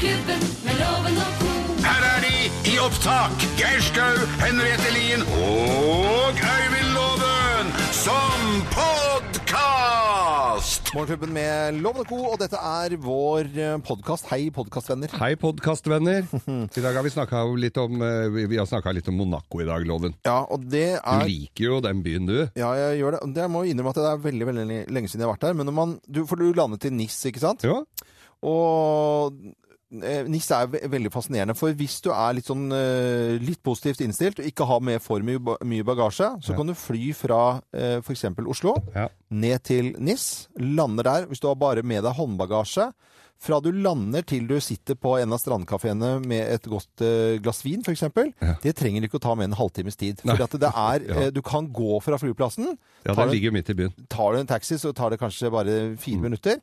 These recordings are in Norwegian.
Morgenklubben med loven og ko. Her er de i opptak. Geir Skau, Henriette Lien og Øyvind Loven som podkast! Morgenklubben med Loven og Co., og dette er vår podkast. Hei, podkastvenner. Hei, podkastvenner. I dag har vi snakka litt om eh, vi- har snakket litt om Monaco i dag, Loven. Ja, og det Du er liker jo den byen, du. Ja, jeg gjør det. Det må jeg innrømme at det er veldig veldig lenge siden jeg har vært der. Men når man, du, for du landet i NIS, ikke sant? Ja. Og eh, NIS er ve veldig fascinerende. For hvis du er litt sånn eh, litt positivt innstilt og ikke har med for mye, bagasje, så Ja. kan du fly fra eh, f.eks. Oslo Ja. ned til NIS. Lander der. Hvis du har bare med deg håndbagasje. Fra du lander til du sitter på en av strandkafeene med et godt eh, glass vin, f.eks. Ja. Det trenger du ikke å ta med en halvtimes tid. For at det er, Ja. eh, du kan gå fra flyplassen. Ja, du- ligger midt i byen. tar du en taxi, så tar det kanskje bare fire Mm. minutter.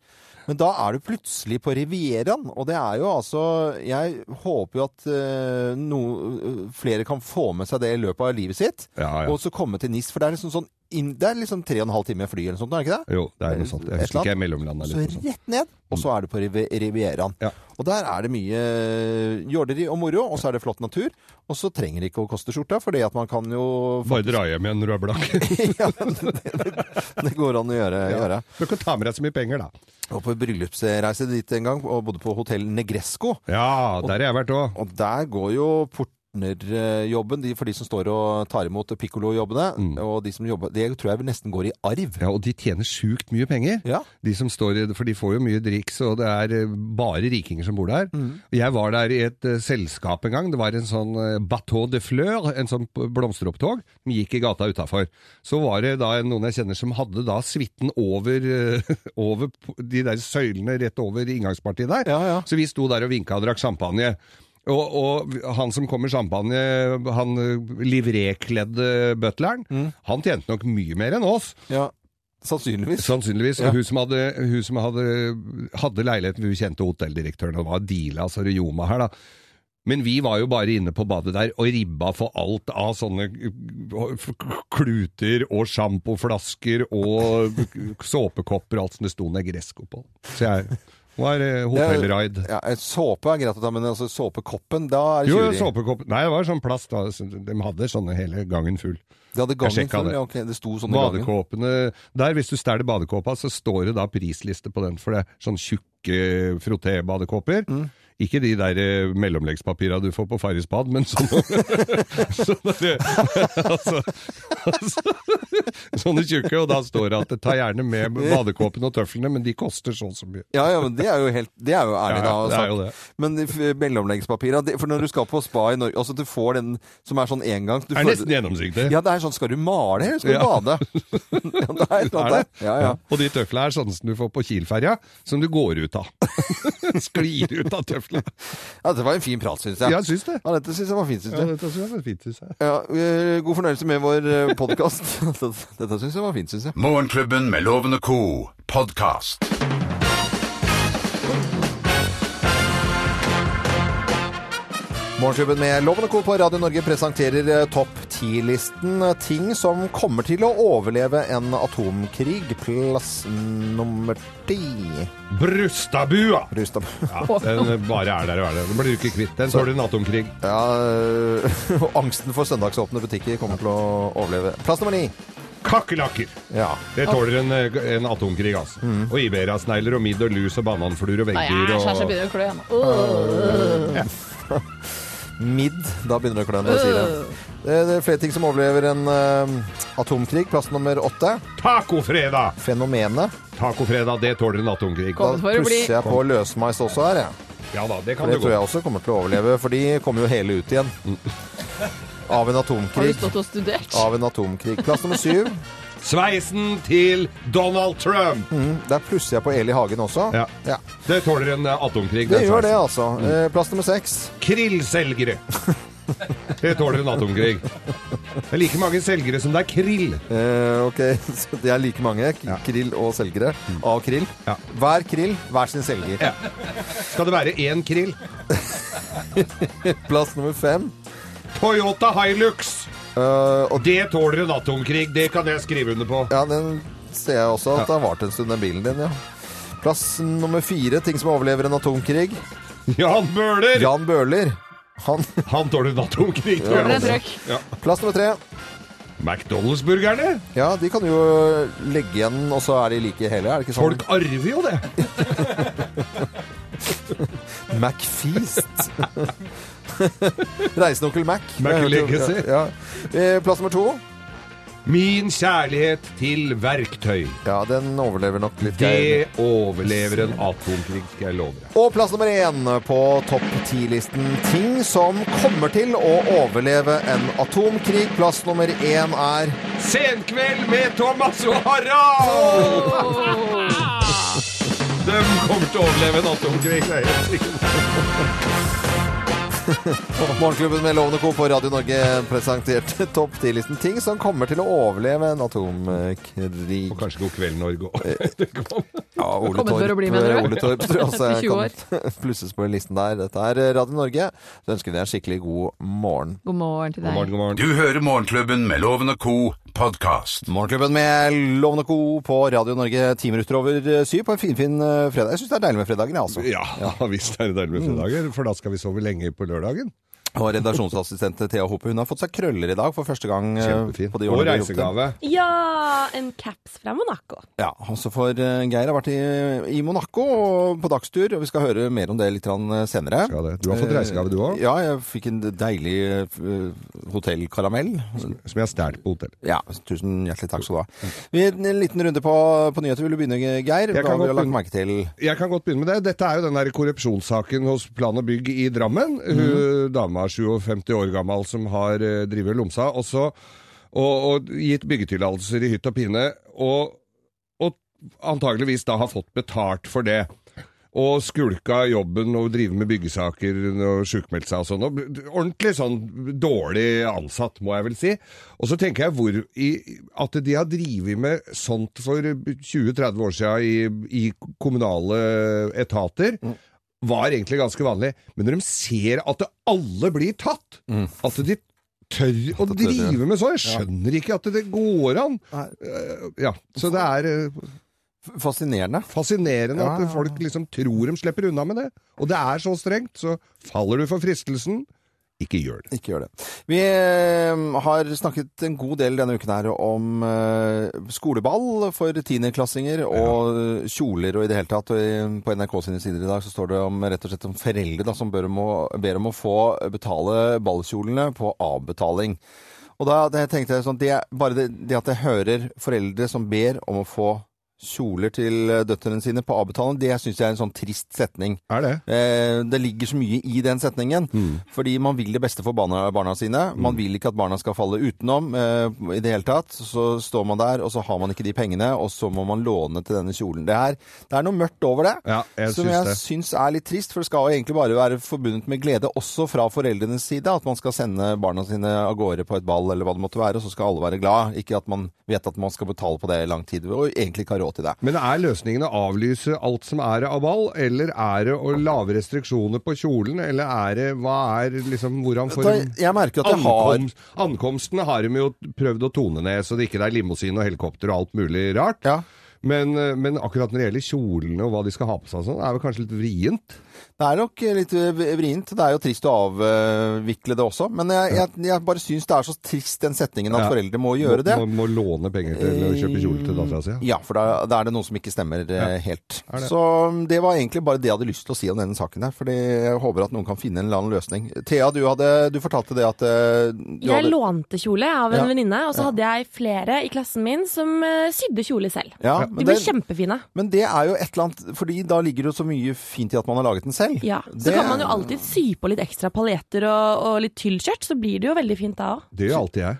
Men da er du plutselig på Rivieraen, og det er jo altså Jeg håper jo at eh, no, flere kan få med seg det i løpet av livet sitt, Ja, ja. og så komme til NIS. For det er liksom sånn inn, Det er liksom tre og en halv time fly eller sånt, er det ikke det? Jo, det er noe sånt. Jeg husker ikke jeg mellomlandet Så litt. sånt. rett ned, og så er du på Rivi- Rivieraen. Ja. Og der er det mye jorderi og moro, og så er det flott natur. Og så trenger det ikke å koste skjorta, for det at man kan jo Bare dra hjem igjen når du er blakk. ja, det, det, det går an å gjøre. gjøre. Du kan ta med deg så mye penger, da. Og på bryllupsreise dit en gang, og bodde på hotell Negresco. Ja, der har jeg vært òg. Og der går jo partnerjobben, de, for de som står og tar imot piccolo-jobbene, Mm. og de som jobber, det tror jeg nesten går i arv. Ja, og de tjener sjukt mye penger. Ja. De som står i, For de får jo mye driks, og det er eh, bare rikinger som bor der. Mm. Jeg var der i et uh, selskap en gang. Det var en sånn uh, bateau de fleur, en sånn blomsteropptog, som gikk i gata utafor. Så var det da noen jeg kjenner som hadde da suiten over, uh, over de der søylene rett over inngangspartiet der. Ja, ja. Så vi sto der og vinka og drakk champagne. Og, og han som kom med champagne, han eh, livrekledde butleren, Mm. han tjente nok mye mer enn oss. Ja, sannsynligvis. Sannsynligvis. Ja. Og hun som, hadde, hun som hadde, hadde leiligheten, hun kjente hotelldirektøren, og var deala, altså Ryoma her, da. Men vi var jo bare inne på badet der og ribba for alt av sånne uh, kluter og sjampoflasker og såpekopper og alt som det sto Negresco på. Så jeg var eh, hotellraid. Ja, såpe er greit å ta, men altså såpekoppen, da er det Jo, jo, tjuveri. Nei, det var sånn plast. da. De hadde sånne hele gangen full. De hadde gangen full, det. ja, ok, det sto sånne. Badekåpene Der, hvis du stjeler badekåpa, så står det da prisliste på den, for det er sånn tjukke frotébadekåper. Mm. Ikke de der eh, mellomleggspapira du får på Farris bad, men sånne Sånne, altså, altså, sånne tjukke, og da står det at ta gjerne med badekåpen og tøflene, men de koster så og så mye. Ja, ja, men det er jo helt Det er jo ærlig, Ja, da. ja, det er jo. Men mellomleggspapira For når du skal på spa i Norge Altså, du får den som er sånn engangs gang... Det er føler- nesten gjennomsiktig. Ja, det er sånn Skal du male, eller skal du bade? ja, det er det? der. Ja, ja. Og de tøflene er sånne som du får på Kiel-ferja, som du går ut av. Sklir ut av tøflene. ja, Dette var en fin prat, syns jeg. Ja, jeg syns det. Ja, dette syns jeg var fint, syns Ja, dette synes jeg var fint, synes jeg. Ja, eh, god fornøyelse med vår podkast. Dette syns jeg var fint, syns jeg. Morgenklubben med Lovende co. podkast. Morgenklubben med Loven og Co. på Radio Norge presenterer eh, topp 10-listen. Ting som kommer til å overleve en atomkrig. Plass nummer ti. Brustabua! Rustad. Ja, den bare er der og er der. Den blir du ikke kvitt. Den tåler en atomkrig. Ja, øh, og angsten for søndagsåpne butikker kommer til å overleve. Plass nummer ni. Kakerlakker. Ja. Det tåler en, en atomkrig, altså. Og iberasnegler og midd og lus og bananfluer og Nei, vegger jeg og begynner å klø igjen. Midd. Da begynner det å klø når du sier det. Det det er flere ting som overlever en øh, atomkrig. Plass nummer åtte. Tacofredag! Fenomenet. Tacofredag, det tåler en atomkrig. Da pusser for å bli. plusser jeg på løsmeis også her, jeg. Ja da, det kan det du tror gå. jeg også kommer til å overleve, for de kommer jo hele ut igjen. Av en Har du stått og studert? Av en atomkrig. Plass nummer syv. Sveisen til Donald Trump! Mm, der plusser jeg på Eli Hagen også. Ja. Ja. Det tåler en eh, atomkrig. Det gjør det, altså. Mm. Plass nummer seks. Krillselgere. Det tåler en atomkrig. Det er like mange selgere som det er krill. Eh, ok, så det er like mange. Ja. Krill og selgere av krill. Ja. Hver krill, hver sin selger. Ja. Skal det være én krill? Plass nummer fem. Toyota Hilux. Eh, og Det tåler en atomkrig. Det kan jeg skrive under på. ja, den ser jeg også at det har vart en stund, den bilen din, ja. Plass nummer fire, ting som overlever en atomkrig. Jan Bøhler! Jan Bøhler. Han, Han tåler en atomkrig, tror jeg. trøkk. Ja. plass nummer tre. McDonald's-burgerne! Ja, de kan jo legge igjen, og så er de like hele, er det ikke sånn? Folk arver jo det! McFeast. Reisende onkel Mac. Mac Legacy. Ja. ja. Plass nummer to. Min kjærlighet til verktøy. Ja, den overlever nok litt. Det overlever en atomkrig, skal jeg love deg. Og plass nummer én på topp ti-listen. Ting som kommer til å overleve en atomkrig. Plass nummer én er Senkveld med Thomas og Harald! De kommer til å overleve en atomkrig, det er helt sikker på. Morgenklubben med Lovende Co. på Radio Norge presenterte topp 10-listen Ting som kommer til å overleve en atomkrig. Og kanskje God kveld, Norge òg. Ja, Ole Torp, bli. Ole Torp tror jeg også Etter 20 år. kan plusses på den listen der. Dette er Radio Norge. Så ønsker vi deg en skikkelig god morgen. God morgen til deg. God morgen, god morgen. Du hører Morgenklubben med Lovende Co. podkast. Morgenklubben med Lovende Co. på Radio Norge ti minutter over syv på en finfin fin fredag. Jeg syns det er deilig med fredagen, jeg, altså. Ja, visst er det deilig med fredager, for da skal vi sove lenge på lørdagen. Og redaksjonsassistent Thea Hope hun har fått seg krøller i dag for første gang. eh, Kjempefin. på de Og reisegave. Ja, en caps fra Monaco. Ja, også for eh, Geir har vært i, i Monaco på dagstur, og vi skal høre mer om det litt eh, senere. Skal det. Du har fått reisegave, du òg, Ja, jeg fikk en deilig hotellkaramell. som jeg stjal på hotell. Ja, tusen hjertelig takk skal du ha. Vi En liten runde på, på nyheter. Vil du begynne, Geir? Jeg kan vi godt lagt begynne. merke til? Jeg kan godt begynne med det. Dette er jo den der korrupsjonssaken hos Plan og Bygg i Drammen. Hun dama er 57 år gammel som har uh, drivet lomsa, og, så, og, og gitt byggetillatelser i hytt og pine, og, og antageligvis da har fått betalt for det. Og skulka jobben og drive med byggesaker og sjukmeldt seg og sånn. Ordentlig sånn dårlig ansatt, må jeg vel si. Og så tenker jeg hvor i, at de har drevet med sånt for 20-30 år siden i, i kommunale etater, var egentlig ganske vanlig. Men når de ser at det alle blir tatt, at de tør å drive med sånn, jeg skjønner ikke at det går an. Eh, Ja, så det er eh, Fascinerende. fascinerende Ja, at folk liksom tror de slipper unna med det. Og det er så strengt, så faller du for fristelsen, ikke gjør det. Ikke gjør det. Vi eh, har snakket en god del denne uken her om eh, skoleball for tiendeklassinger og kjoler og i det hele tatt. Og på NRK sine sider i dag så står det om, rett og slett om foreldre da, som ber om, å, ber om å få betale ballkjolene på avbetaling. Og da tenkte jeg sånn, det, bare det, det at jeg hører foreldre som ber om å få kjoler til eh, døtrene sine på avbetaling, det syns jeg er en sånn trist setning. Er det? Eh, det ligger så mye i den setningen. Fordi man vil det beste for barna, barna sine. Man vil ikke at barna skal falle utenom eh, i det hele tatt. Så står man der, og så har man ikke de pengene, og så må man låne til denne kjolen. Det er, det er noe mørkt over det. Ja, jeg som syns jeg det. syns er litt trist, for det skal jo egentlig bare være forbundet med glede, også fra foreldrenes side, at man skal sende barna sine av gårde på et ball eller hva det måtte være, og så skal alle være glad. Ikke at man vet at man skal betale på det i lang tid, og egentlig ikke har råd til det. Men er løsningen å avlyse alt som er av ball, eller er det å lage restriksjoner på kjolen, eller er det Hva er liksom Hvordan får jeg merker at jeg har Ankomst, Ankomstene har de jo prøvd å tone ned, så det ikke er limousin og helikopter og alt mulig rart. Ja. Men, eh, men akkurat når det gjelder kjolene og hva de skal ha på seg, sånn, er vel kanskje litt vrient. Det er nok litt vrient. Det er jo trist å avvikle det også. Men jeg, jeg, jeg bare syns det er så trist den setningen at Ja. foreldre må gjøre det. Må, må, må låne penger til å kjøpe kjole til dattera si. Ja, for da, da er det noe som ikke stemmer ja. helt. det. Så um, det var egentlig bare det jeg hadde lyst til å si om denne saken her. Fordi jeg håper at noen kan finne en eller annen løsning. Thea, du, hadde, du fortalte det at eh, du Jeg hadde, lånte kjole av en Ja. venninne, og så hadde jeg flere i klassen min som eh, sydde kjole selv. ja, De ble det, kjempefine. men det er jo et eller annet Fordi da ligger det jo så mye fint i at man har laget den selv. Ja. Så Det- kan man jo alltid sy på litt ekstra paljetter og, og litt tyllskjørt, så blir det jo veldig fint da òg. Det gjør alltid jeg.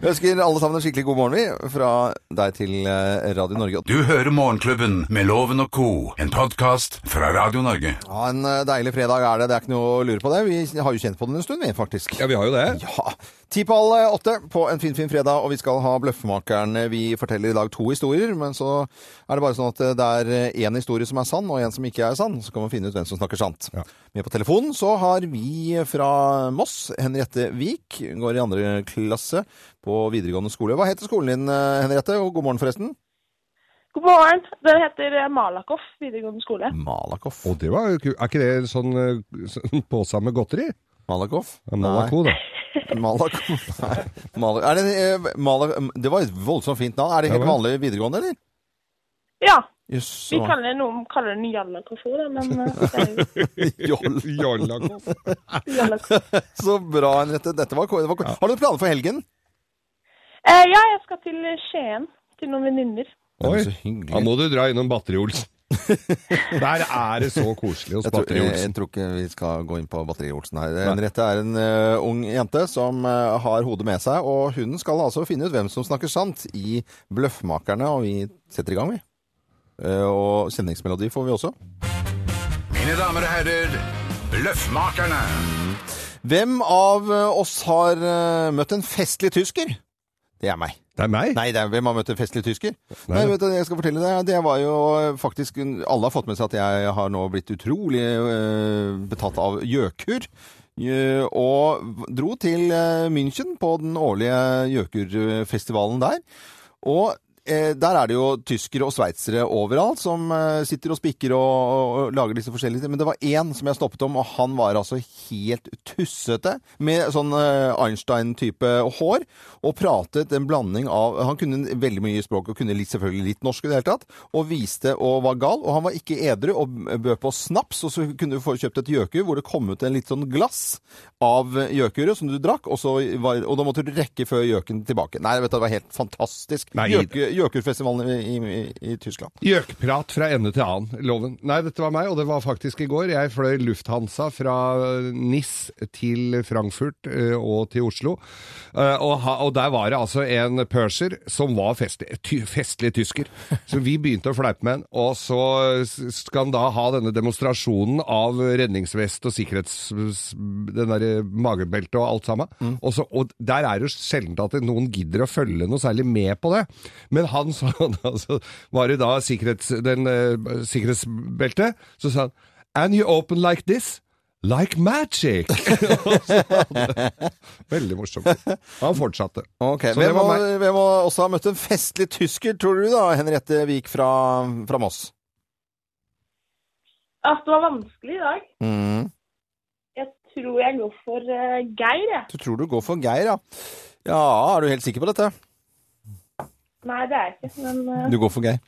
Vi ønsker alle sammen en skikkelig god morgen, vi. Fra deg til eh, Radio Norge. Du hører Morgenklubben med Loven og Co., en podkast fra Radio Norge. Ja, En eh, deilig fredag er det. Det er ikke noe å lure på det. Vi har jo kjent på den en stund, vi, faktisk. Ja, vi har jo det. Ja. Ti på halv åtte på en fin, fin fredag, og vi skal ha Bløffmakeren. Vi forteller i dag to historier, men så er det bare sånn at det er én historie som er sann, og en som ikke er sann. Så kan man finne ut hvem som snakker sant. Ja. Med på telefonen så har vi fra Moss, Henriette Vik, går i andre klasse på videregående skole. Hva heter skolen din, Henriette? Og god morgen, forresten. God morgen. Den heter eh, Malakoff videregående skole. Malakoff. Og det var jo Er ikke det sånn, eh, sånn pose med godteri? Malakoff? Malako, da. Malakoff. Nei. Mal er det, eh, det var et voldsomt fint navn. Er det Ja, helt vanlig videregående, eller? Ja, Yes, vi kaller kaller noen kaller den Jallakoff òg, men eh, det Joll. Jollakoff. Jallakoff. Så bra, Henriette. Dette var, det var Har du planer for helgen? Eh, ja, jeg skal til Skien. Til noen venninner. Oi, da må du dra innom Batteri-Olsen. Der er det så koselig hos Jeg tror, jeg, jeg tror ikke vi skal gå inn på Batteri-Olsen her. Henriette er en uh, ung jente som uh, har hodet med seg, og hun skal altså finne ut hvem som snakker sant i Bløffmakerne, og vi setter i gang, vi. Uh, og kjenningsmelodi får vi også. Mine damer og herrer, Bløffmakerne. Hvem av oss har møtt en festlig tysker? Det er meg. Det er meg? Nei, det er, hvem har møtt en festlig tysker? Nei. Nei, vet du, jeg skal fortelle deg. Det var jo faktisk Alle har fått med seg at jeg har nå blitt utrolig eh, betatt av gjøkur. Eh, og dro til eh, München på den årlige gjøkurfestivalen der. Og der er det jo tyskere og sveitsere overalt som eh, sitter og spikker og, og, og lager disse forskjellige Men det var én som jeg stoppet om, og han var altså helt tussete. Med sånn eh, Einstein-type hår. Og pratet en blanding av Han kunne veldig mye språk og kunne litt, selvfølgelig litt norsk i det hele tatt. Og viste og var gal. Og han var ikke edru og bød på snaps. Og så kunne du få kjøpt et gjøkur hvor det kom ut en litt sånn glass av gjøkuret som du drakk. Og, så var, og da måtte du rekke før gjøken tilbake. Nei, vet du, det var helt fantastisk. Nei. Gjøku- Gjøkurfestivalen i, i, i, Tyskland. Gjøkprat fra ende til annen, loven. Nei, dette var meg, og det var faktisk i går. Jeg fløy Lufthansa fra NIS til Frankfurt eh, og til Oslo. Eh, og, ha, og der var det altså en purser som var festlig, ty, festlig tysker. Så vi begynte å fleipe med han, og så skal han da ha denne demonstrasjonen av redningsvest og sikkerhets... Den derre magebeltet og alt sammen. Og, så, og der er det jo sjelden at noen gidder å følge noe særlig med på det. Men han sa altså, Var det da sikkerhets, den uh, sikkerhetsbeltet? Så sa han And you open like this? Like magic! Veldig morsomt. Han fortsatte. Okay, Så det var må, vi, må også ha møtt en festlig tysker, tror du da, Henriette Vik fra, fra Moss? At det var vanskelig i dag. Mm. Jeg tror jeg går for uh, Geir, jeg. Du tror du går for Geir, ja. Ja, er du helt sikker på dette? Nei, det er jeg ikke, men uh... Du går for Geir.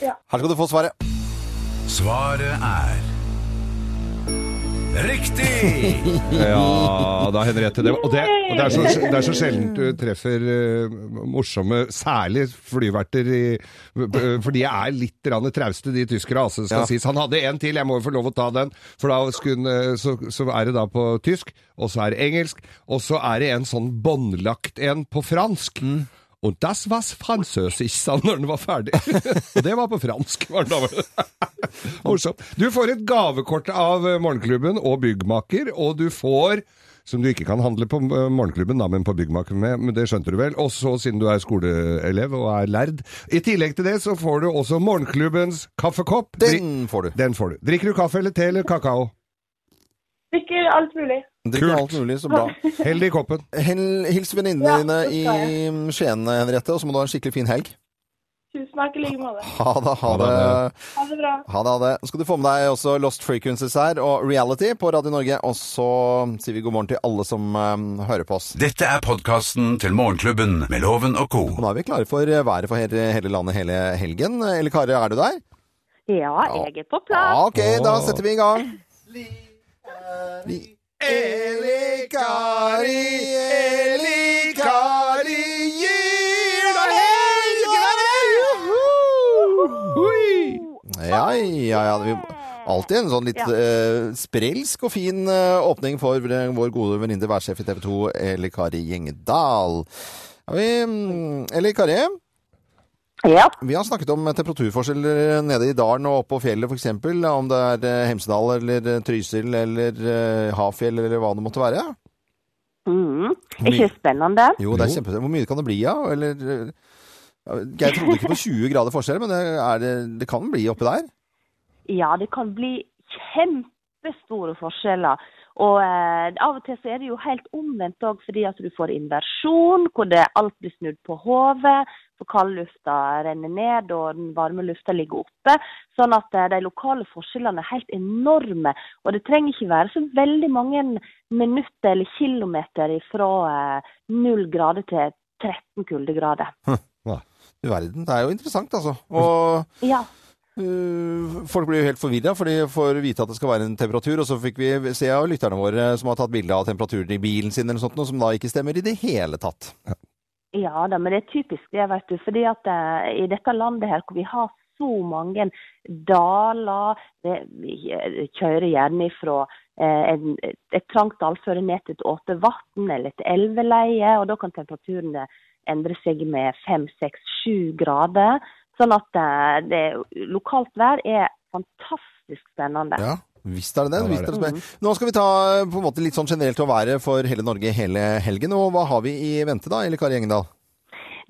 Ja. Her skal du få svaret. Svaret er Riktig! Ja da, Henriette. Det, og det, og det, er så, det er så sjelden du treffer uh, morsomme, særlig flyverter, i, for de er litt grann trauste, de tyskere. Altså, skal Ja. sies. Han hadde en til, jeg må jo få lov å ta den. For da skulle, eh, så, så er det da på tysk, og så er det engelsk, og så er det en sånn båndlagt en på fransk. Og das var französisch, sa han når den var ferdig. og det var på fransk. var det da. Morsomt. Du får et gavekort av eh, Morgenklubben og Byggmaker, og du får som du ikke kan handle på eh, Morgenklubben, da, men på Byggmaker med, men det skjønte du vel. Og så siden du er skoleelev og er lærd. I tillegg til det så får du også Morgenklubbens kaffekopp. Den får du. Den får du. Drikker du kaffe eller te eller kakao? drikker alt mulig. Kult. alt mulig, så bra. Hell i koppen. Hel- Hils venninnene Ja, dine i Skien, Henriette, og så må du ha en skikkelig fin helg. Tusen takk i like måte. Ha det, ha det. Ha det bra. Ha det, ha det. Nå skal du få med deg også Lost Frequencies her, og Reality på Radio Norge. Og så sier vi god morgen til alle som um, hører på oss. Dette er podkasten til Morgenklubben med Loven og co. Og nå er vi klare for eh, været for hele, hele landet hele helgen. Eller Kari, er du der? Ja, jeg er på Ja, plass. ok, da setter vi i gang. Li- Eli Kari, Eli Kari, gir deg helgen! Ja, ja, ja. Vi, alltid en sånn litt eh, sprelsk og fin uh, åpning for eh, vår gode venninne værsjef i TV 2, Eli Kari Gjengedal. Ja, vi, um, Eli Kari, Ja. vi har snakket om temperaturforskjeller nede i dalen og oppe på fjellet f.eks. Om det er eh, Hemsedal eller eh, Trysil eller eh, Hafjell eller hva det måtte være. Mm. Ikke spennende? Jo, det er kjempespennende. Hvor mye kan det bli, ja? Eller eh, ja, Jeg trodde ikke på 20 grader forskjell, men det, er det, det kan bli oppi der. Ja, det kan bli kjempestore forskjeller. Og eh, av og til så er det jo helt omvendt òg, fordi at du får inversjon, hvor det alt blir snudd på hodet. For kaldlufta renner ned, og den varme lufta ligger oppe. Sånn at eh, de lokale forskjellene er helt enorme. Og det trenger ikke være så veldig mange minutter eller kilometer fra eh, null grader til 13 kuldegrader. Du verden, det er jo interessant, altså. Og Ja. Øh, folk blir jo helt forvirra, for de får vite at det skal være en temperatur, og så fikk vi se av lytterne våre som har tatt bilde av temperaturen i bilen sin, eller noe sånt, noe som da ikke stemmer i det hele tatt. Ja da, men det er typisk det, vet du. Fordi at eh, i dette landet her hvor vi har så mange daler Vi eh, kjører gjerne ifra eh, en, et trangt dalføre ned til et åte vann eller et elveleie, og da kan temperaturen eh, endre seg med fem, seks, sju grader. Sånn at eh, det, lokalt vær er fantastisk spennende. Ja, visst er det det. Visst er det. Nå skal vi ta på en måte litt sånn generelt å være for hele Norge hele helgen. Og hva har vi i vente da, eller Kari Engedal?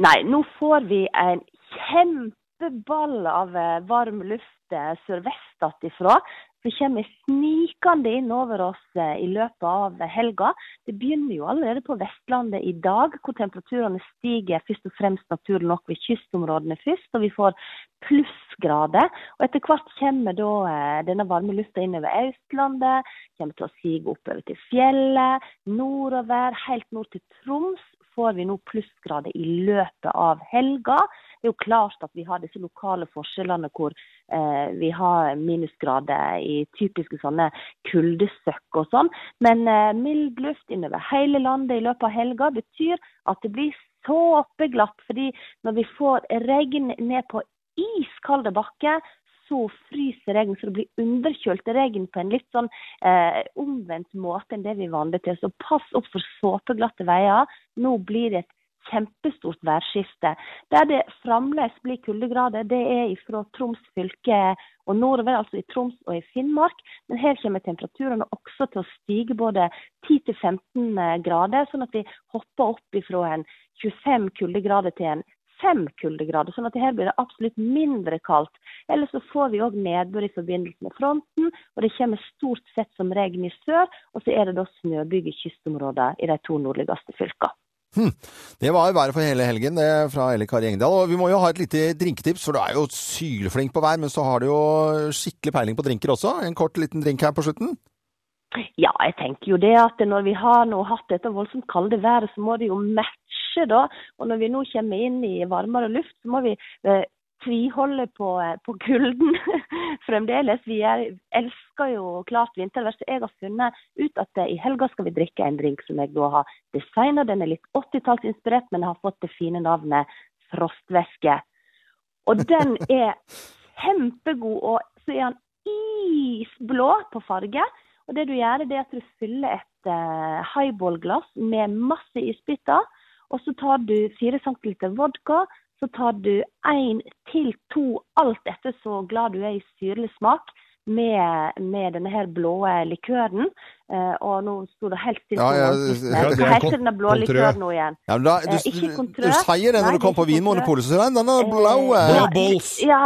Nei, nå får vi en kjempeball av eh, varm luft eh, sørvest ifra. Det kommer snikende inn over oss eh, i løpet av helga. Det begynner jo allerede på Vestlandet i dag, hvor temperaturene stiger først og fremst naturlig nok ved kystområdene først. Og vi får plussgrader. Og etter hvert kommer da eh, denne varme lufta inn over Østlandet. Kommer til å sige oppover til fjellet, nordover, helt nord til Troms får vi nå plussgrader i løpet av helga. Det er jo klart at vi har disse lokale forskjellene hvor vi har minusgrader i typiske sånne kuldesøkk og sånn. Men eh, mild luft innover hele landet i løpet av helga betyr at det blir såpeglatt. Fordi når vi får regn ned på iskalde bakker, så fryser regn, så det blir underkjølt regn på en litt sånn eh, omvendt måte enn det vi er vant til. Så pass opp for såpeglatte veier. Nå blir det et kjempestort værskifte. Der det fremdeles blir kuldegrader, det er fra Troms fylke og nordover, altså i Troms og i Finnmark. Men her kommer temperaturene også til å stige både 10-15 grader, sånn at vi hopper opp fra en 25 kuldegrader til en 5 kuldegrader. Sånn at her blir det absolutt mindre kaldt. Eller så får vi òg nedbør i forbindelse med fronten, og det kommer stort sett som regn i sør. Og så er det da snøbyger i kystområdene i de to nordligste fylkene. Det var været for hele helgen det fra Elle Kari Engdahl. Og vi må jo ha et lite drinketips, for du er jo sylflink på vær, men så har du jo skikkelig peiling på drinker også. En kort liten drink her på slutten. Ja, jeg tenker jo det at når vi har nå hatt dette voldsomt kalde været, så må det jo matche, da. Og når vi nå kommer inn i varmere luft, så må vi eh, tviholde på, eh, på kulden fremdeles. Vi er, elsker jo klart vintervær, så jeg har funnet ut at eh, i helga skal vi drikke en drink som jeg da har designa. Den er litt 80-tallsinspirert, men har fått det fine navnet frostvæske. Og den er kjempegod, og så er den isblå på farge. Og det du gjør, det er at du fyller et uh, highball-glass med masse isbiter. Og så tar du 4 cm vodka. Så tar du én til to, alt etter så glad du er i syrlig smak, med, med denne her blå likøren. Eh, og nå sto det helt stille. Ja, ja, ja, Hva heter denne blå likøren nå igjen? Ja, men da, du, Eh, ikke kontrø. du sier det Nei, når du det er kommer på Vinmonopolet, så sier du den er blå. Eh, eh. Blå. Ja,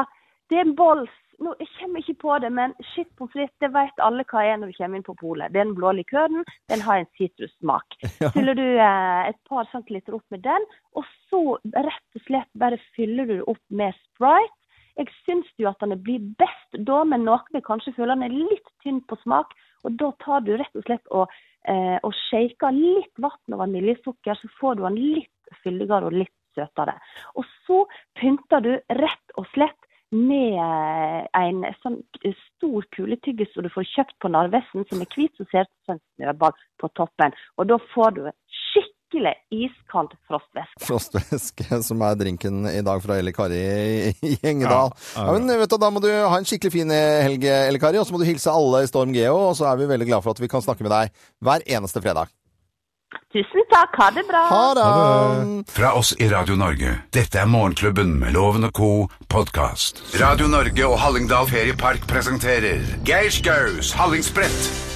det er en bols. Nå, jeg kommer ikke på det, men shit pommes frites, det vet alle hva er når du kommer inn på polet. Den blå likøren, den har en sitrussmak. Fyller du eh, et par centiliter opp med den, og så rett og slett bare fyller du det opp med Sprite. Jeg syns jo at den blir best da, men noen vil kanskje føle den er litt tynn på smak. Og da tar du rett og slett og, eh, og shaker litt vann og vaniljesukker, så får du den litt fyldigere og litt søtere. Og så pynter du rett og slett med eh, en sånn stor kuletyggis som du får kjøpt på Narvesen, som er hvit, og ser ut som en snøball på toppen. Og da får du skikkelig iskald frostvæske. Frostvæske, som er drinken i dag fra Elle Kari i Engedal. Ja, Ja, ja, men vet du, Da må du ha en skikkelig fin helg, Elle Kari, og så må du hilse alle i Storm Geo. Og så er vi veldig glad for at vi kan snakke med deg hver eneste fredag. Tusen takk, ha det bra! Ha det! Fra oss i Radio Norge. Dette er Morgenklubben med Loven og co. podkast. Radio Norge og Hallingdal Feriepark presenterer Geir Skaus Hallingsbrett.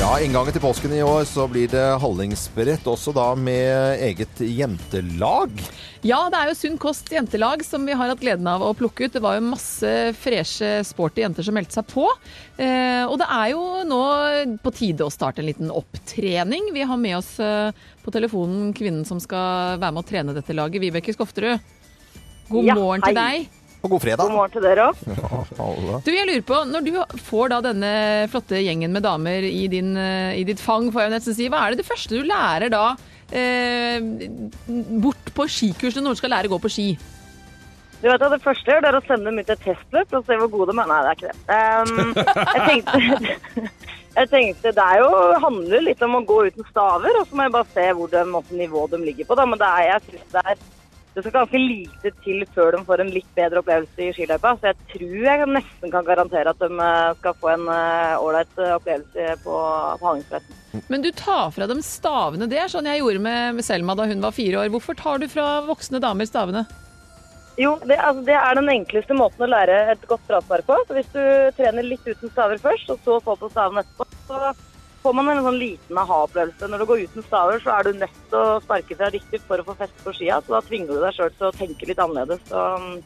Ja, inngangen til påsken i år så blir det Hallingsbrett, også da med eget jentelag. Ja, det er jo Sunn kost jentelag som vi har hatt gleden av å plukke ut. Det var jo masse freshe, sporty jenter som meldte seg på. Eh, og det er jo nå på tide å starte en liten opptrening. Vi har med oss eh, på telefonen kvinnen som skal være med å trene dette laget, Vibeke Skofterud. God Ja, morgen til hei. deg. Og god fredag. God morgen til dere òg. Ja, Du, jeg lurer på, Når du får da denne flotte gjengen med damer i, din, eh, i ditt fang, får jeg nesten si, hva er det det første du lærer da eh, bort på skikurs når du skal lære å gå på ski? Du vet at Det første jeg gjør, er å sende dem ut til et testløp og se hvor gode de er. Nei, det er ikke det. Um, jeg tenkte jeg tenkte det er jo, handler litt om å gå uten staver, og så må jeg bare se hvor de, nivå de ligger på. Da. Men det er, jeg synes det er det skal ganske lite til før de får en litt bedre opplevelse i skiløypa. Så jeg tror jeg nesten kan garantere at de eh, skal få en eh, ålreit opplevelse på, på Hallingsbretten. Men du tar fra dem stavene. Det er sånn jeg gjorde med, Selma da hun var fire år. Hvorfor tar du fra voksne damer stavene? Jo, det, altså, det er den enkleste måten å lære et godt travspark på. Så hvis du trener litt uten staver først, og så få på stavene etterpå, så får man en sånn liten aha-opplevelse. Når du går uten staver, så er du nødt til å sparke fra riktig for å få feste på skia, så da tvinger du deg sjøl til å tenke litt annerledes. Um,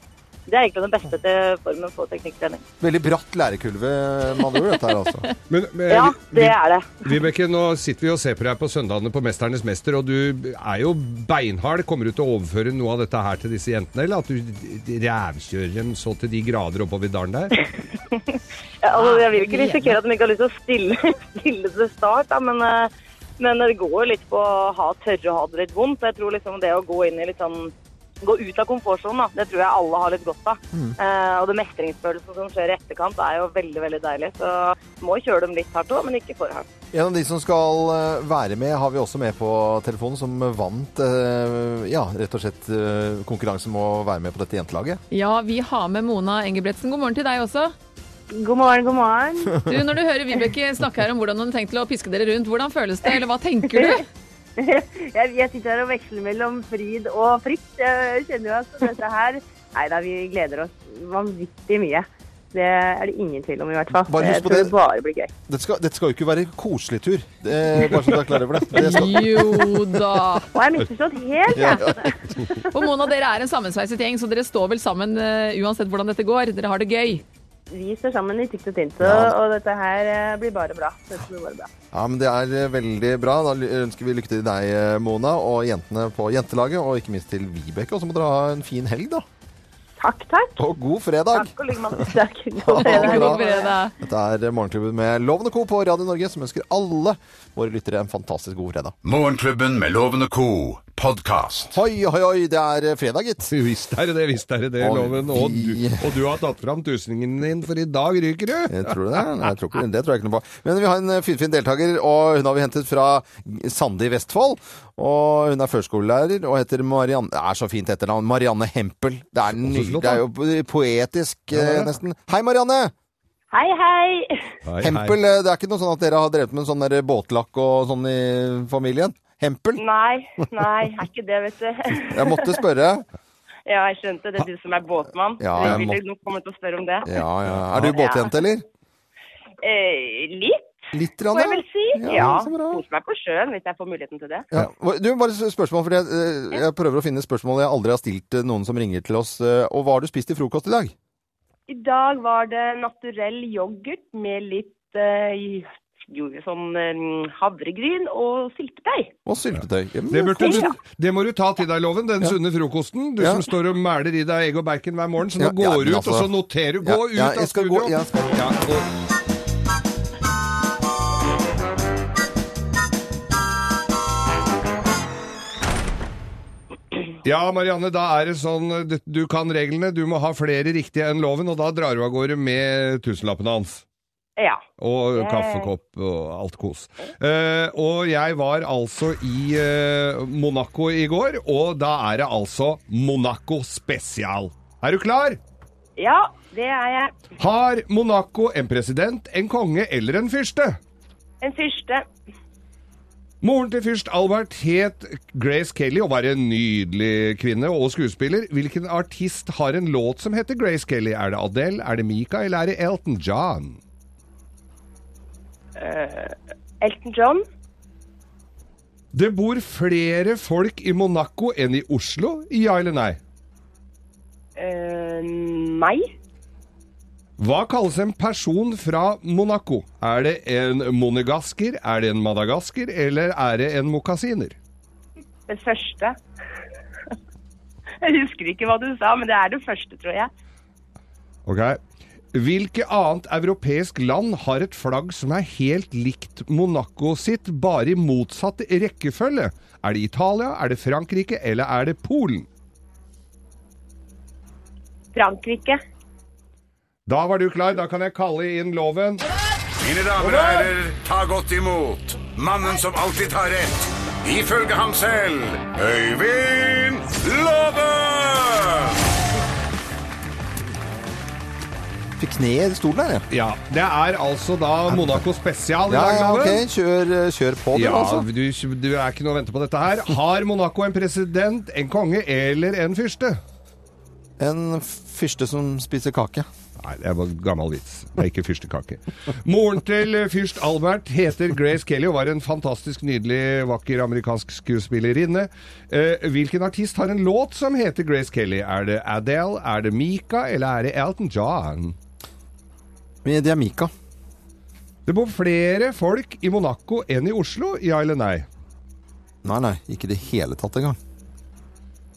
det er egentlig den beste til formen på teknikktrening. Veldig bratt lærekulve, man gjør dette her altså. Men, men, Ja, det er det. Vibeke, nå sitter vi og ser på deg på søndagene på 'Mesternes mester', og du er jo beinhard. Kommer du til å overføre noe av dette her til disse jentene, eller at du rævkjører dem så til de grader oppover dalen der? Ja, altså, jeg vil ikke risikere at de ikke har lyst til å stille, stille til start, da, men, eh, men det går jo litt på å ha, tørre å ha det litt vondt. Jeg tror liksom det å gå inn i litt sånn Gå ut av komfortsonen, da. Det tror jeg alle har litt godt av. Eh, og det mestringsfølelsen som skjer i etterkant, er jo veldig veldig deilig. Så må kjøre dem litt hardt òg, men ikke for hardt. En av de som skal eh, være med, har vi også med på telefonen, som vant eh, ja, rett og slett eh, konkurransen med å være med på dette jentelaget. Ja, vi har med Mona Engebretsen. God morgen til deg også. God morgen, god morgen. Du, Når du hører Vibeke snakke her om hvordan hun har tenkt til å piske dere rundt, hvordan føles det, eller hva tenker du? Jeg, jeg sitter her og veksler mellom fryd og frykt. Jeg kjenner jo at dette her Nei da, vi gleder oss vanvittig mye. Det er det ingen tvil om, i hvert fall. Bare husk på det. det bare blir gøy. Dette skal, dette skal jo ikke være koselig tur, det, bare så du er klar over det. det skal, Jo da. Og jeg misforstått helt, ja, jeg. ja. Og Mona, dere er en sammensveiset gjeng, så dere står vel sammen uh, uansett hvordan dette går. Dere har det gøy. Vi står sammen i tykt og tynt, og, Ja. og dette her eh, blir bare bra. Dette blir bare bra. ja, men det er eh, veldig bra. Da ønsker vi lykke til deg, eh, Mona, og jentene på jentelaget, og ikke minst til Vibeke. Og så må dere ha en fin helg, da. Takk, takk. Og god fredag! Takk og like måte. Takk. God fredag. God fredag. Dette er Morgenklubben med Lovende Co. på Radio Norge, som ønsker alle våre lyttere en fantastisk god fredag. Morgenklubben med Lovende co. podkast. Hoi, hoi, oi, det er eh, fredag, gitt. Visst er det det, visst er det det, Loven. Og du, og du har tatt fram tusingen din, for i dag ryker du. Jeg tror det. Nei, jeg tror ikke, det tror jeg ikke noe på. Men vi har en eh, finfin deltaker, og hun har vi hentet fra Sande i Vestfold. Og hun er førskolelærer og heter Marianne Det er så fint etternavn. Marianne Hempel. Det er, ny, det er jo poetisk, Ja, er eh, nesten. Hei, Marianne! Hei, hei. Hempel, det er ikke noe sånn at dere har drevet med sånn der båtlakk og sånn i familien? Hempel? Nei, nei, er ikke det, vet du. Jeg måtte spørre. Ja, jeg skjønte. Det er du som er båtmann. Ja, jeg vil må- nok komme til å spørre om det. Ja, ja. Er du båtjente, eller? Eh, litt, Litt, får jeg vel si. Ja, Ja, meg på sjøen hvis jeg får muligheten til det. Ja. Du, bare spørsmål, for jeg, eh, jeg prøver å finne spørsmål jeg aldri har stilt noen som ringer til oss. Eh, Og hva har du spist til frokost i dag? I dag var det naturell yoghurt med litt jo, sånn eh, havregryn og syltetøy. Og syltetøy. Ja, Det, burde du, det må du ta til deg, Loven, den sunne frokosten. Du Ja. som står og mæler i deg egg og bacon hver morgen. Så nå går du ut, altså- og så noterer du. Gå Ja, ut ja, av jeg skal studio. gå- jeg skal. Ja, gå. Ja, Marianne, da er det sånn du- Du kan reglene. Du må ha flere riktige enn loven, og da drar du av gårde med tusenlappene hans. Ja. Og kaffekopp og alt kos. Uh, og jeg var altså i uh, Monaco i går, og da er det altså Monaco spesial. Er du klar? ja, det er jeg. Har Monaco en president, en konge eller en fyrste? En fyrste. Moren til fyrst Albert het Grace Kelly og var en nydelig kvinne og skuespiller. Hvilken artist har en låt som heter Grace Kelly? Er det Adele, er det Mika eller er det Elton John? Elton John. Det bor flere folk i Monaco enn i Oslo, ja eller nei? Eh, nei. Hva kalles en person fra Monaco? Er det en monegasker, er det en madagasker, eller er det en mokasiner? Det første. Jeg husker ikke hva du sa, men det er det første, tror jeg. Ok. Hvilke annet europeisk land har et flagg som er helt likt Monaco sitt, bare i motsatt rekkefølge? Er det Italia, er det Frankrike, eller er det Polen? Frankrike. Da var du klar, da kan jeg kalle inn loven. Mine damer og herrer, ta godt imot mannen som alltid tar rett, ifølge ham selv, Øyvind Låve! Fikk kneet i stolen her, jeg. Ja, det er altså da Monaco spesial i Ja, dag, ja, Loven. ok. Kjør, kjør på, du, Ja, altså. du, du er ikke noe å vente på dette her. Har Monaco en president, en konge eller en fyrste? En fyrste som spiser kake. Nei, det var gammel vits. Det er ikke fyrstekake. Moren til fyrst Albert heter Grace Kelly og var en fantastisk nydelig, vakker amerikansk skuespillerinne. Eh, hvilken artist har en låt som heter Grace Kelly? Er det Adele, er det Mika, eller er det Elton John? Er Mika. Det bor flere folk i Monaco enn i Oslo, ja eller nei? Nei, nei, ikke i det hele tatt engang.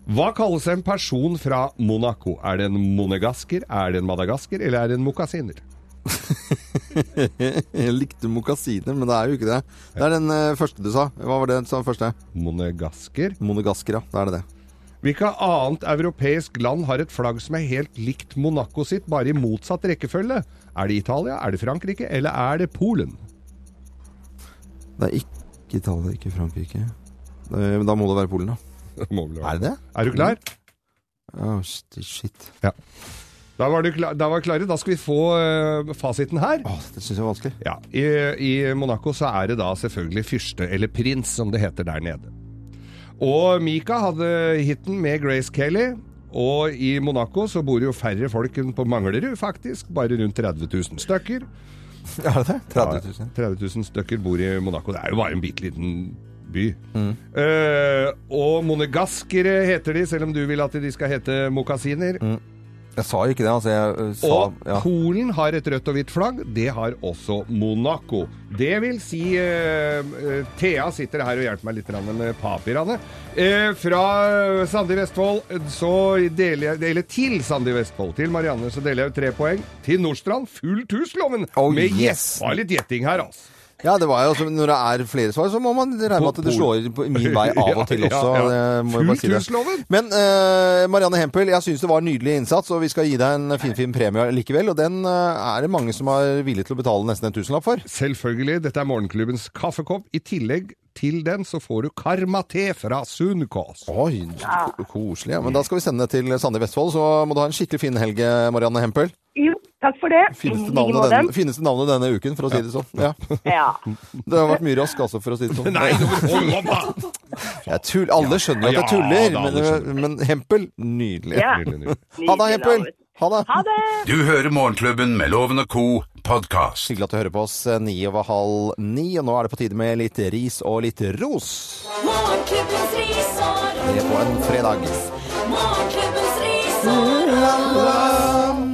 Hva kalles en person fra Monaco? Er det en monegasker, er det en madagasker, eller er det en mokasiner? Jeg likte mokasiner, men det er jo ikke det. Det er den eh, første du sa. Hva var det sa første? Monegasker. Monegasker, ja. Da er det det. Hvilket annet europeisk land har et flagg som er helt likt Monaco sitt, bare i motsatt rekkefølge? Er det Italia, er det Frankrike, eller er det Polen? Det er ikke Italia, ikke Frankrike. Men Da må det være Polen, da. Vel være. Er det det? Er du klar? Å, shit, shit. Ja. Da var du klar, da var klare. Da skal vi få uh, fasiten her. Åh, det syns jeg er vanskelig. Ja, i, I Monaco så er det da selvfølgelig fyrste, eller prins, som det heter der nede. Og Mika hadde hiten med Grace Kelly. Og i Monaco så bor jo færre folk enn på Manglerud, faktisk. Bare rundt 30 000 stykker. Er det det? 30 000. Ja, 30 000 stykker bor i Monaco. Det er jo bare en bitte liten by. Eh, og monegaskere heter de, selv om du vil at de skal hete mokasiner. Jeg sa jo ikke det, altså. Jeg eh, sa Og ja. Polen har et rødt og hvitt flagg. Det har også Monaco. Det vil si uh, Thea sitter her og hjelper meg litt med papirene. Uh, fra Sandi Vestfold eh, så deler jeg Eller til Sandi Vestfold, til Marianne, så deler jeg ut tre poeng. Til Nordstrand fullt hus, loven! Oh, med yes. yes. var litt gjetting her, altså. Ja, det var jo altså, Når det er flere svar, så må man regne med at det slår på min vei av og til også. ja, ja. det må jeg bare si det. Men uh, Marianne Hempel, jeg syns det var en nydelig innsats, og vi skal gi deg en finfin fin premie likevel. Og den eh, er det mange som er villige til å betale nesten en tusenlapp for. Selvfølgelig. Dette er morgenklubbens kaffekopp. I tillegg til den så får du Karma-te fra Sunkås. Oi, ko- koselig. Ja. Men da skal vi sende det til Sande i Vestfold, så må du ha en skikkelig fin helg, Marianne Hempel. Takk for det. Fineste navnet, denne, fineste navnet denne uken, for å si det sånn. Ja. Ja. Det har vært mye rask, altså, for å si det sånn. Nei, opp, da! Jeg tull, alle skjønner at jeg tuller, ja, men, skjønner. men Hempel, nydelig. Ja. Ha det, Hempel! Ha det! Ha det! Du hører Morgenklubben med Loven og Co. podkast. Hyggelig at du hører på oss eh, ni over halv ni, og nå er det på tide med litt ris og litt ros. Morgenklubbens ris og ros. Det er på en fredag. Morgenklubbens ris og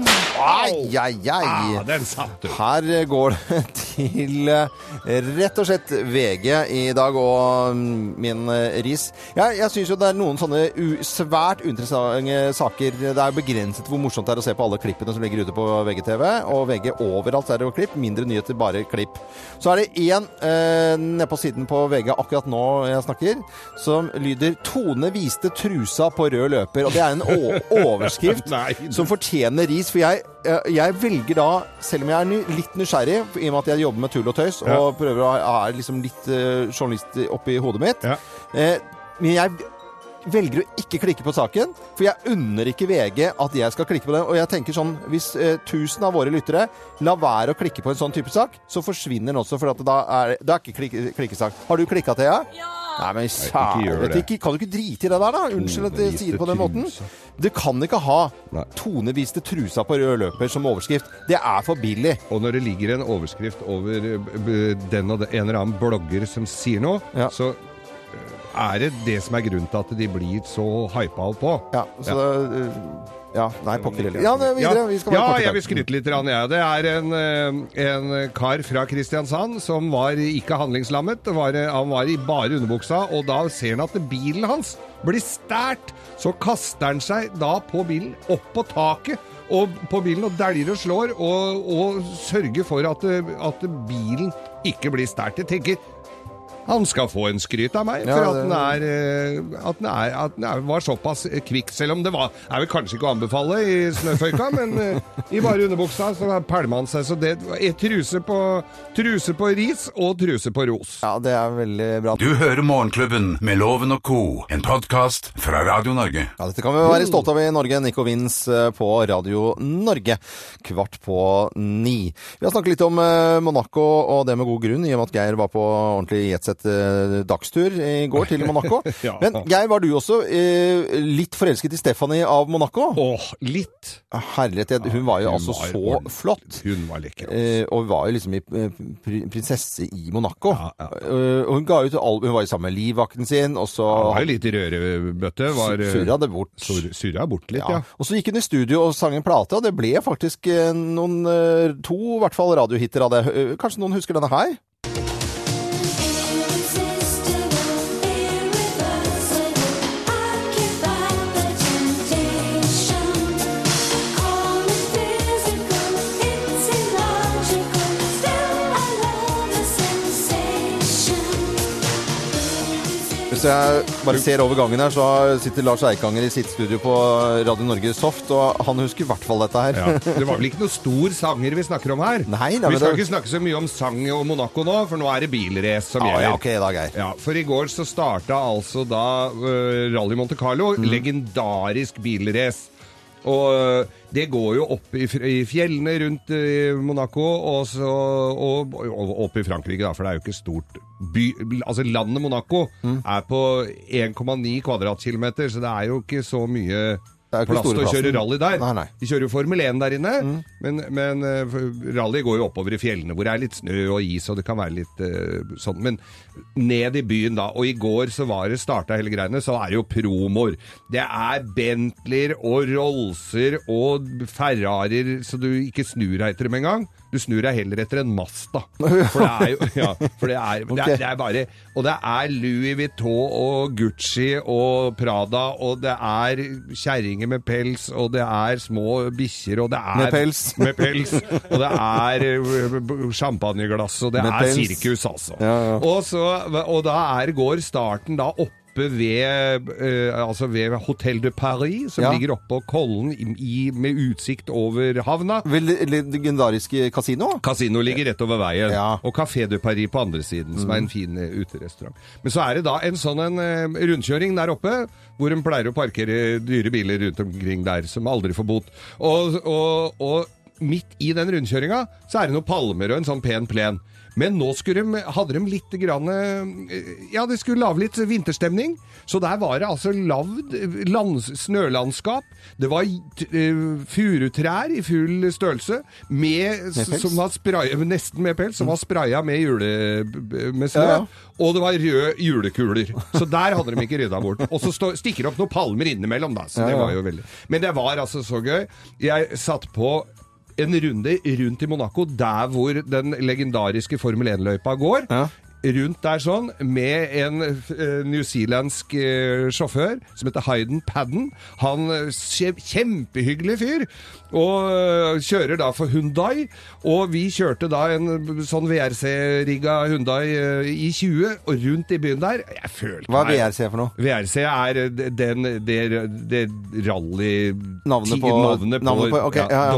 Ai, ai, ai. Ah, den satt du. Her går det til eh, rett og slett VG i dag og mm, min eh, ris. Ja, jeg syns jo det er noen sånne svært uinteressante saker. Det er begrenset hvor morsomt det er å se på alle klippene som ligger ute på VGTV. Og VG overalt er det jo klipp. Mindre nyheter, bare klipp. Så er det én eh, nede på siden på VG akkurat nå jeg snakker, som lyder 'Tone viste trusa på rød løper'. Og det er en overskrift som fortjener ris. For jeg, jeg velger da, selv om jeg er ny, litt nysgjerrig, i og med at jeg jobber med tull og tøys, Ja. og prøver å er liksom litt uh, journalist oppi hodet mitt Ja. eh, Men jeg velger å ikke klikke på saken, for jeg unner ikke VG at jeg skal klikke på den. Og jeg tenker sånn, hvis eh, 1000 av våre lyttere lar være å klikke på en sånn type sak, så forsvinner den også, for at da er det er ikke klik klikkesak. Har du klikka, Thea? Ja! Nei, men kjære det. Kan du ikke drite i det der, da? Unnskyld at jeg sier det på den måten. Du kan ikke ha Nei. 'Tone viste trusa på rød løper' som overskrift. Det er for billig. Og når det ligger en overskrift over eh, den og den, en eller annen blogger som sier noe, Ja. så eh, er det det som er grunnen til at de blir så hypa på. Ja, så det, uh, ja, nei, pokker heller. Ja, er videre. Vi skal ja, jeg vil skryte litt. Rann, ja. Det er en, eh, en kar fra Kristiansand som var ikke handlingslammet. Var, han var i bare underbuksa, og da ser han at bilen hans blir stært. Så kaster han seg da på bilen, opp på taket. Og på bilen og dæljer og slår, og, og sørger for at, at bilen ikke blir stært. Jeg tenker han skal få en skryt av meg Ja, for at den, er, eh, at den, er, at den er, var såpass kvikk. Selv om det var, er vel kanskje ikke å anbefale i snøføyka, men eh, i bare underbuksa så pælma han seg. Så det er truse på, truse på ris og truse på ros. Ja, det er veldig bra. Du hører Morgenklubben med Loven og co., en podkast fra Radio Norge. Ja, dette kan vi være stolte av i Norge. Nico Vince eh, på Radio Norge. Kvart på ni. Vi har snakket litt om Monaco, og det med god grunn, i og med at Geir var på ordentlig jetset eh, dagstur i går til Monaco. Ja. Men Geir, var du også eh, litt forelsket i Stephanie av Monaco? Åh, litt. Herlighet, jeg- hun var jo Hun altså var så ordentlig- flott. Hun var lekker. altså. Eh, og var jo liksom i, eh, pri- prinsesse i Monaco. Ja. Eh, hun ga ut album, hun var jo sammen med livvakten sin, og så Hun var jo litt i rørebøtte. Var, surra det bort. sur- Surra bort litt, Ja. Og så gikk hun i studio og sang en plate, og det ble faktisk noen to i hvert fall radiohitter av det. Kanskje noen husker denne her? Hvis jeg bare ser over gangen her, så sitter Lars Eikanger i sitt studio på Radio Norge Soft, og han husker i hvert fall dette her. Ja. Det var vel ikke noen stor sanger vi snakker om her? Nei, nei, vi skal det- ikke snakke så mye om sang og Monaco nå, for nå er det bilrace som gjelder. ja, okay, da, Geir. Ja, for i går så starta altså da uh, Rally Monte Carlo, Mm. legendarisk bilrace. Og øh, det går jo opp i, fjellene rundt øh, Monaco, og, så, og, og opp i Frankrike, da, for det er jo ikke stort by... Altså landet Monaco Mm. er på 1,9 kvadratkilometer, så det er jo ikke så mye Plass til å kjøre rally der. Nei, nei. De kjører jo Formel 1 der inne, men, men eh, rally går jo oppover i fjellene hvor det er litt snø og is, og det kan være litt uh, sånn. Men ned i byen da, og i går så var det starta hele greiene, så er det jo promoer. Det er Bentleyer og Rollser og Ferrarier, så du ikke snur deg etter dem engang. Du snur deg heller etter en Mazda. For det er jo ja, for det er, det er, det er bare Og det er Louis Vuitton og Gucci og Prada, og det er kjerringer med pels, og det er små bikkjer, og det er Med pels. Med pels. Og det er b- champagneglass, og det Med er pels. sirkus, altså. Ja, ja. Og, så, og da er, går starten da oppe ved, uh, altså ved Hotel de Paris, som Ja. ligger oppå Kollen i, i, med utsikt over havna. Vel, legendariske kasino? Kasino ligger rett over veien, Ja. og Café de Paris på andre siden, som er en fin eh, uterestaurant. Men så er det da en sånn en uh, rundkjøring der oppe, hvor de pleier å parkere dyre biler rundt omkring der, som aldri får bot. Og, og, og midt i den rundkjøringa så er det noen palmer og en sånn pen plen. Men nå skulle de, hadde de litt grann, eh, Ja, de skulle lage litt vinterstemning. Så der var det altså lagd lands, snølandskap. Det var eh, furutrær i full størrelse med, Med som var spraya, nesten med pels, som var spraya med, jule, med snø. Ja, ja. Og det var røde julekuler. Så der hadde de ikke rydda bort. Og så stikker det opp noen palmer innimellom, da. Så det var jo veldig Men det var altså så gøy. Jeg satt på en runde rundt i Monaco, der hvor den legendariske Formel 1-løypa går. Ja. Rundt der sånn, med en uh, newzealandsk uh, sjåfør som heter Hayden Padden. Han kje- Kjempehyggelig fyr. Og kjører da for Hundai. Og vi kjørte da en sånn VRC-rigga Hundai i 20, og rundt i byen der Jeg følte Hva er VRC for noe? VRC er den, det, det rally... Navnet på- navnet på, navnet på- okay, ja, ja.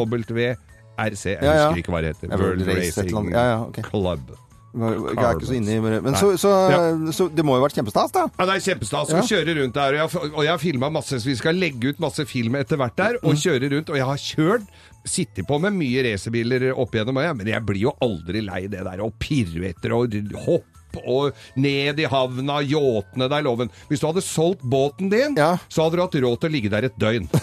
WRC. Jeg Ja, ja. husker ikke hva det heter. World Racing. Ja, ja, ok. Club. Jeg er ikke så inne i Men så, så, så det må jo ha vært kjempestas, da? Ja, det er kjempestas å kjøre rundt der. Og jeg, og jeg har filma masse, så vi skal legge ut masse film etter hvert der. Mm. Og kjøre rundt. Og jeg har kjørt, sittet på med mye racerbiler opp igjennom, men jeg blir jo aldri lei det der å piruetter og hoppe og ned i havna, yachtene, er loven. Hvis du hadde solgt båten din, Ja. så hadde du hatt råd til å ligge der et døgn.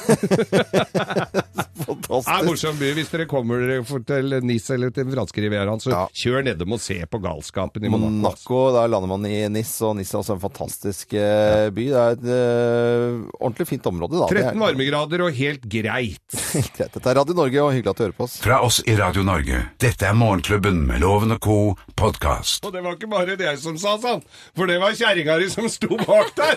Det er Fantastisk. morsom by. Hvis dere kommer dere til Nis eller til den franske rivieraen, så Ja. kjør nedom og se på galskapen i Monaco. Der Monaco, da lander man i Nis, og Nis er også en fantastisk eh, by. Det er et uh, ordentlig fint område, da. 13 varmegrader og helt greit. Dette er Radio Norge, og hyggelig at du hører på oss. Fra oss i Radio Norge. Dette er Morgenklubben med Loven og co. podkast. Og det var ikke bare det som sa sånn, for det var kjerringa di som sto bak der.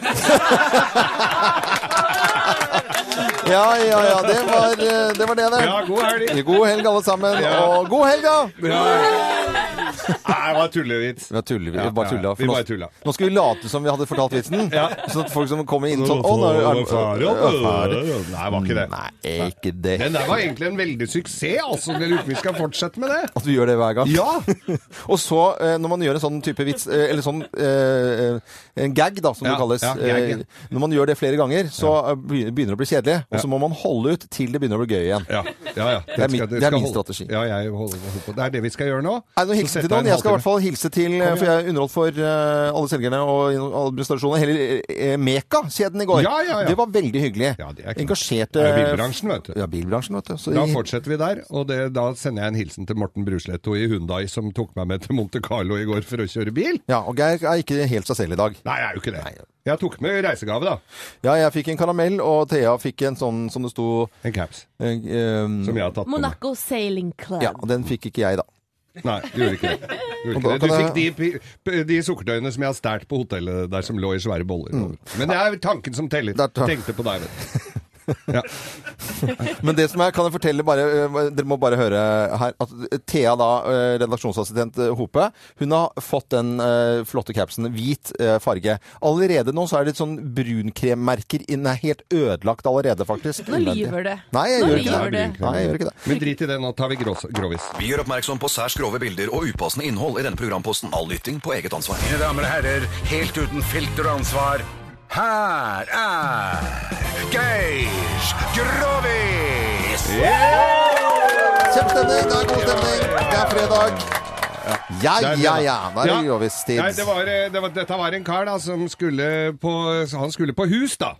Ja, ja, ja. Det var eh, det, var det, det. Ja, god helg. God helg, alle sammen. Og god helg, da! Nei, det var tullevits. Vi, tuller, vi bare tulla. Vi bare nå, tulla. nå skal vi late som vi hadde fortalt vitsen. Sånn at folk som kommer inn sånn Å, nå er ferdig. er. Nei, det var ikke det. Nei, ikke det. Den der var egentlig en veldig suksess, altså. Jeg lurer vi skal fortsette med det. At du gjør det hver gang. Ja! Og så, eh, når man gjør en sånn type vits, eh, eller sånn en gag, da, som det kalles ja, Når man gjør det flere ganger, så begynner det å bli kjedelig. Og så må man holde ut til det begynner å bli gøy igjen. Ja, ja. ja. Det er min- det er min strategi. Ja, jeg holder, holder på. Det er det vi skal gjøre nå. Nei, nå setter til noen? Jeg skal i hvert fall hilse til, eh, for jeg underholdt for eh, alle selgerne og administrasjonen, hele eh, Meka-kjeden i går. Ja, ja, ja. Det var veldig hyggelig. Ja, det er klart. Engasjerte Det er bilbransjen, vet du. Ja, bilbransjen, vet du. Så Da fortsetter vi der, og det, da sender jeg en hilsen til Morten Brusletto i Hundai, som tok meg med til Monte Carlo i går for å kjøre bil. ja, og Geir er ikke helt seg selv i dag. Nei, jeg er jo ikke det. Jeg tok med reisegave, da. Ja, jeg fikk en karamell, og Thea fikk en sånn som det sto En caps. eh, eh, Som jeg har tatt på meg. Monaco Sailing Club. Ja, og den fikk ikke jeg, da. Nei, du gjorde ikke det. Du, ikke det. du fikk de, de sukkertøyene som jeg har stjålet på hotellet der som lå i svære boller. Men det er tanken som teller. Er Tenkte på deg, vet du. Ja. Men det som jeg kan jeg fortelle bare, eh, Dere må bare høre her at Thea, da, eh, redaksjonsassistent eh, Hope, hun har fått den eh, flotte capsen hvit eh, farge. Allerede nå så er det litt sånn brunkremmerker. Den er helt ødelagt allerede, faktisk. Nå lyver det. Nei, jeg gjør ikke det. det. Nei, jeg gjør ikke det. Men drit i det, nå tar vi grås, grovis. Vi gjør oppmerksom på særs grove bilder og upassende innhold i denne programposten. All lytting på eget ansvar. Mine damer og herrer, helt uten filter og ansvar, her er Geir Grovis! Kjempestemning, det er god stemning. Det er fredag. Ja, ja, ja. Da er det Grovis-tid. Nei, det var, eh, det var, dette var en kar da, som skulle på, han skulle på hus, da.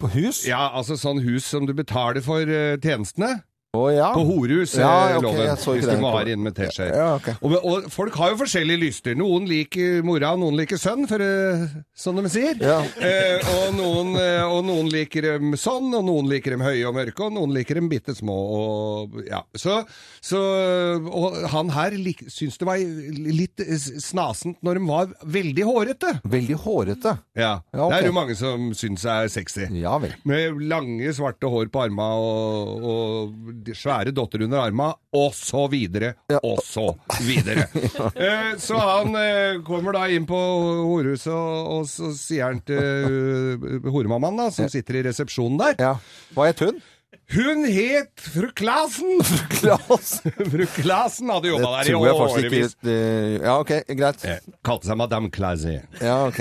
På hus? Ja, altså sånn hus som du betaler for eh, tjenestene. Å ja. På Horus, Ja, okay, ok, loven. Hvis du må ha inn med teskje. Ja, okay. og, og folk har jo forskjellige lyster. Noen liker mora, og noen liker sønn, for, uh, sånn de sier. Ja. Eh, og, noen, eh, og noen liker dem sånn, og noen liker dem høye og mørke, og noen liker dem bitte små. Og, ja. så, så, og han her lik, syns det var litt snasent når de var veldig hårete. Veldig hårete. Ja, Ja, ok. Det er jo mange som syns er sexy. Ja vel. Med lange, svarte hår på arma og, svære dotter under arma, og så videre, og så videre. eh, så han eh, kommer da inn på horehuset, og, og så sier han til uh, horemammaen, da, som sitter i resepsjonen der Ja. Hva het hun? Hun het fru Klasen! Klas. fru Klasen hadde jobba der i årevis. ikke Ja, ok, greit. Eh, Kalte seg Madame Clase. Ja, ok.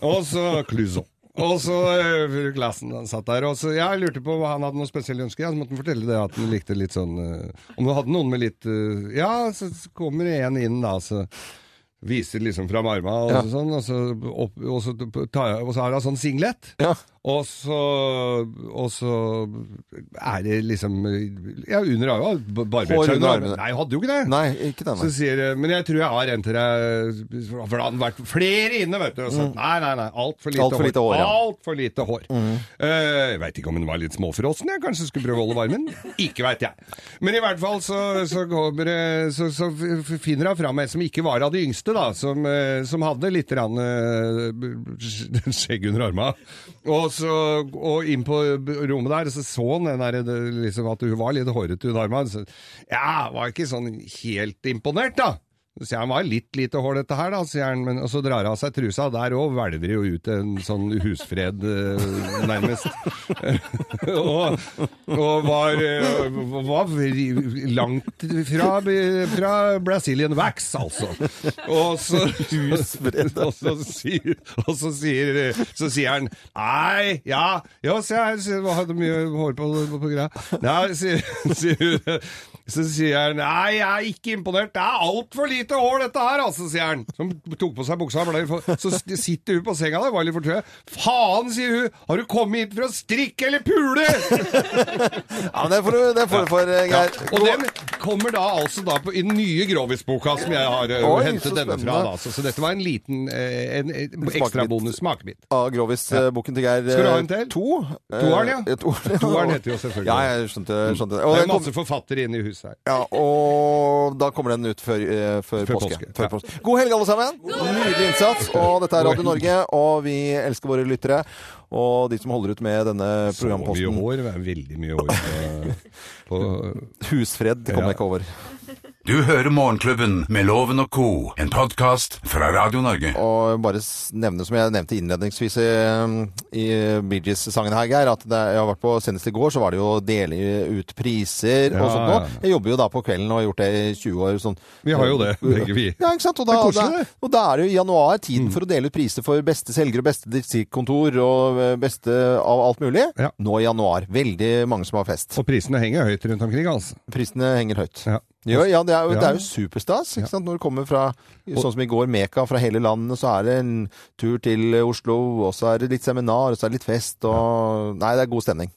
Og så Cluzo. Og så eh, fru han satt der, og så jeg lurte på hva han hadde noe spesielle ønsker. Ja, så måtte han fortelle det at han likte litt sånn eh, Om du hadde noen med litt eh, Ja, så kommer det en inn da, så viser liksom fram arma og Ja. sånn, og så, opp, og, så tar, jeg- og så har han sånn singlet. Ja. Og så, og så er det liksom Ja, under armen. Barbert Hår seg under armene. Nei, hadde jo ikke det. Nei, ikke den. Så sier Men jeg tror jeg har en til deg For det hadde vært flere inne, vet du. Og så, Nei, nei, nei. Altfor lite, Alt for lite hår, ja. Alt for lite hår. Eh, jeg veit ikke om hun var litt småfrossen. Jeg kanskje skulle prøve å holde varmen. Ikke veit jeg. Men i hvert fall så, så, det- så, så finner hun fram en som ikke var av de yngste, da. Som, eh, som hadde litt rann, uh, skjegg under arma. Og, så, og inn på rommet der, så så han den der, liksom, at hun var litt hårete hun Arman. Ja, var ikke sånn helt imponert, da. Så han var litt lite hår dette her, da, sier han, men, og så drar han av seg trusa. Der òg hvelver jo ut en sånn husfred, eh, nærmest. og, og var, eh, var langt fra, fra Brazilian Wax, altså. Og så, og så, sier, og så, sier, så sier han Nei, ja, ja, sier jeg, hadde mye hår på, på, på greia. Nei, sier, sier. Så sier han nei, jeg er ikke imponert, det er altfor lite hår dette her, altså, sier han. Som tok på seg buksa. ble Så sitter hun på senga der, var litt fortøyd. Faen, sier hun, har du kommet hit for å strikke eller pule? Ja, men det får du det får du for, Geir. Geir. Og den kommer da altså da på, i den nye Grovis-boka som jeg har eh, Oi, hentet denne fra. Da. Så, så dette var en liten eh, en, en, ekstra bonus smakebit. Av Grovis-boken til Geir. Skal du ha eh, en til? To. Toeren, ja. Eh, to- Toeren heter jo selvfølgelig Ja, jeg skjønte, skjønte det. Det er masse kom, forfattere inne i huset her. ja, og da kommer den ut før, eh, før, Før påske. påske, Før ja. påske. God helg, alle sammen. Nydelig innsats. Og dette er Radio Norge, og vi elsker våre lyttere. Og de som holder ut med denne programposten. Så mye hår, det veldig mye hår på, på Husfred kommer Ja. jeg ikke over. Du hører Morgenklubben med Loven og co., en podkast fra Radio Norge. Og bare nevne, som jeg nevnte innledningsvis i, i Bee Gees-sangen her, Geir, at det, jeg har vært på, senest i går så var det jo å dele ut priser og sånt nå. ja, ja. Jeg jobber jo da på kvelden og har gjort det i 20 år. Sånn. Vi har jo det, begge vi. Ja, ikke sant? Og da, Det er koselig, det. Mm. og da er det jo i januar tiden for å dele ut priser for beste selger og beste distriktskontor og eh, beste av alt mulig. Ja. Nå i januar. Veldig mange som har fest. Og prisene henger høyt rundt omkring, altså. Prisene henger høyt. Ja. Jo, ja, det er jo, Ja. det er jo superstas. Ikke sant? Når du kommer fra, sånn som i går, Meka fra hele landet, så er det en tur til Oslo, og så er det litt seminar, og så er det litt fest, og Nei, det er god stemning.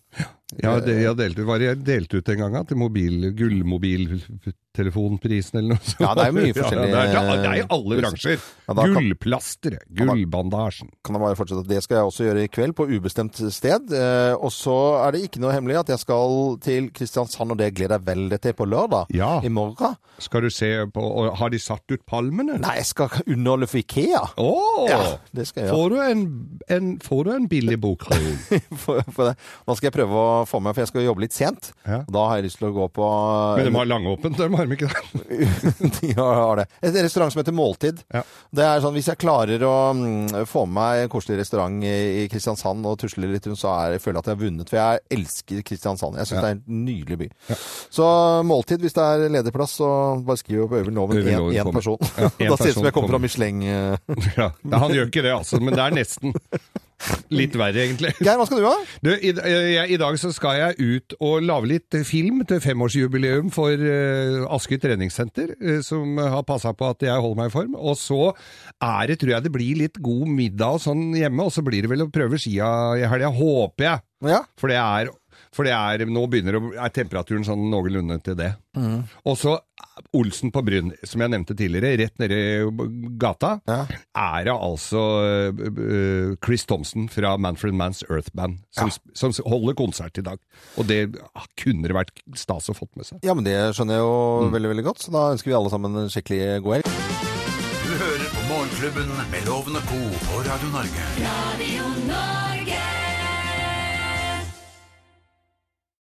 Ja, det, jeg delte, var jeg delt ut en gang til mobil, gullmobiltelefonprisen eller noe sånt. Ja, det er jo mye forskjellig- Ja, det, er, det er i alle bransjer. Ja, Gullplasteret, gullbandasjen. Kan jeg bare fortsette Det skal jeg også gjøre i kveld, på ubestemt sted. Eh, og så er det ikke noe hemmelig at jeg skal til Kristiansand, og det gleder jeg veldig til på lørdag. Ja. I morgen. Skal du se på Har de satt ut palmene? Nei, jeg skal underholde for Ikea. Åh! Ja, det skal jeg gjøre. får, du en, en, får du en billig bok? for, for det. Nå skal jeg prøve å få meg, for jeg skal jobbe litt sent. Ja. Da har jeg lyst til å gå på Men de har langåpent, de har de ikke det? De har det. Et restaurant som heter Måltid. Ja. Det er sånn, Hvis jeg klarer å mm, få med meg en koselig restaurant i, Kristiansand og tusle litt rundt, så er, jeg føler jeg at jeg har vunnet. For jeg elsker Kristiansand. Jeg syns Ja. det er en nydelig by. Så Måltid, hvis det er ledig plass, så bare skriv opp Øyvind Loven. Én person. Da ser det ut som jeg kommer fra. Michelin. eh. Ja. Han gjør ikke det, altså, men det er nesten. Litt verre, egentlig. Geir, hva skal du ha? Du, i, jeg, I dag så skal jeg ut og lage litt film til femårsjubileum for uh, Asker treningssenter, uh, som har passa på at jeg holder meg i form. Og så er det, tror jeg det blir litt god middag og sånn hjemme, og så blir det vel å prøve skia i helga, håper jeg. Ja. For det er, for det er Nå begynner å, er temperaturen sånn noenlunde til det. Og så Olsen på Bryn, som jeg nevnte tidligere, rett nede i gata, Ja. er det altså øh, Chris Thompson fra Manfred Mans Earth Band som, som holder konsert i dag. Og det ah, kunne det vært stas å fått med seg. ja, men det skjønner jeg jo Mm. veldig, veldig godt. Så da ønsker vi alle sammen en skikkelig god helg. Du hører på Morgenklubben med Lovende co. på Radio Norge. Radio Norge.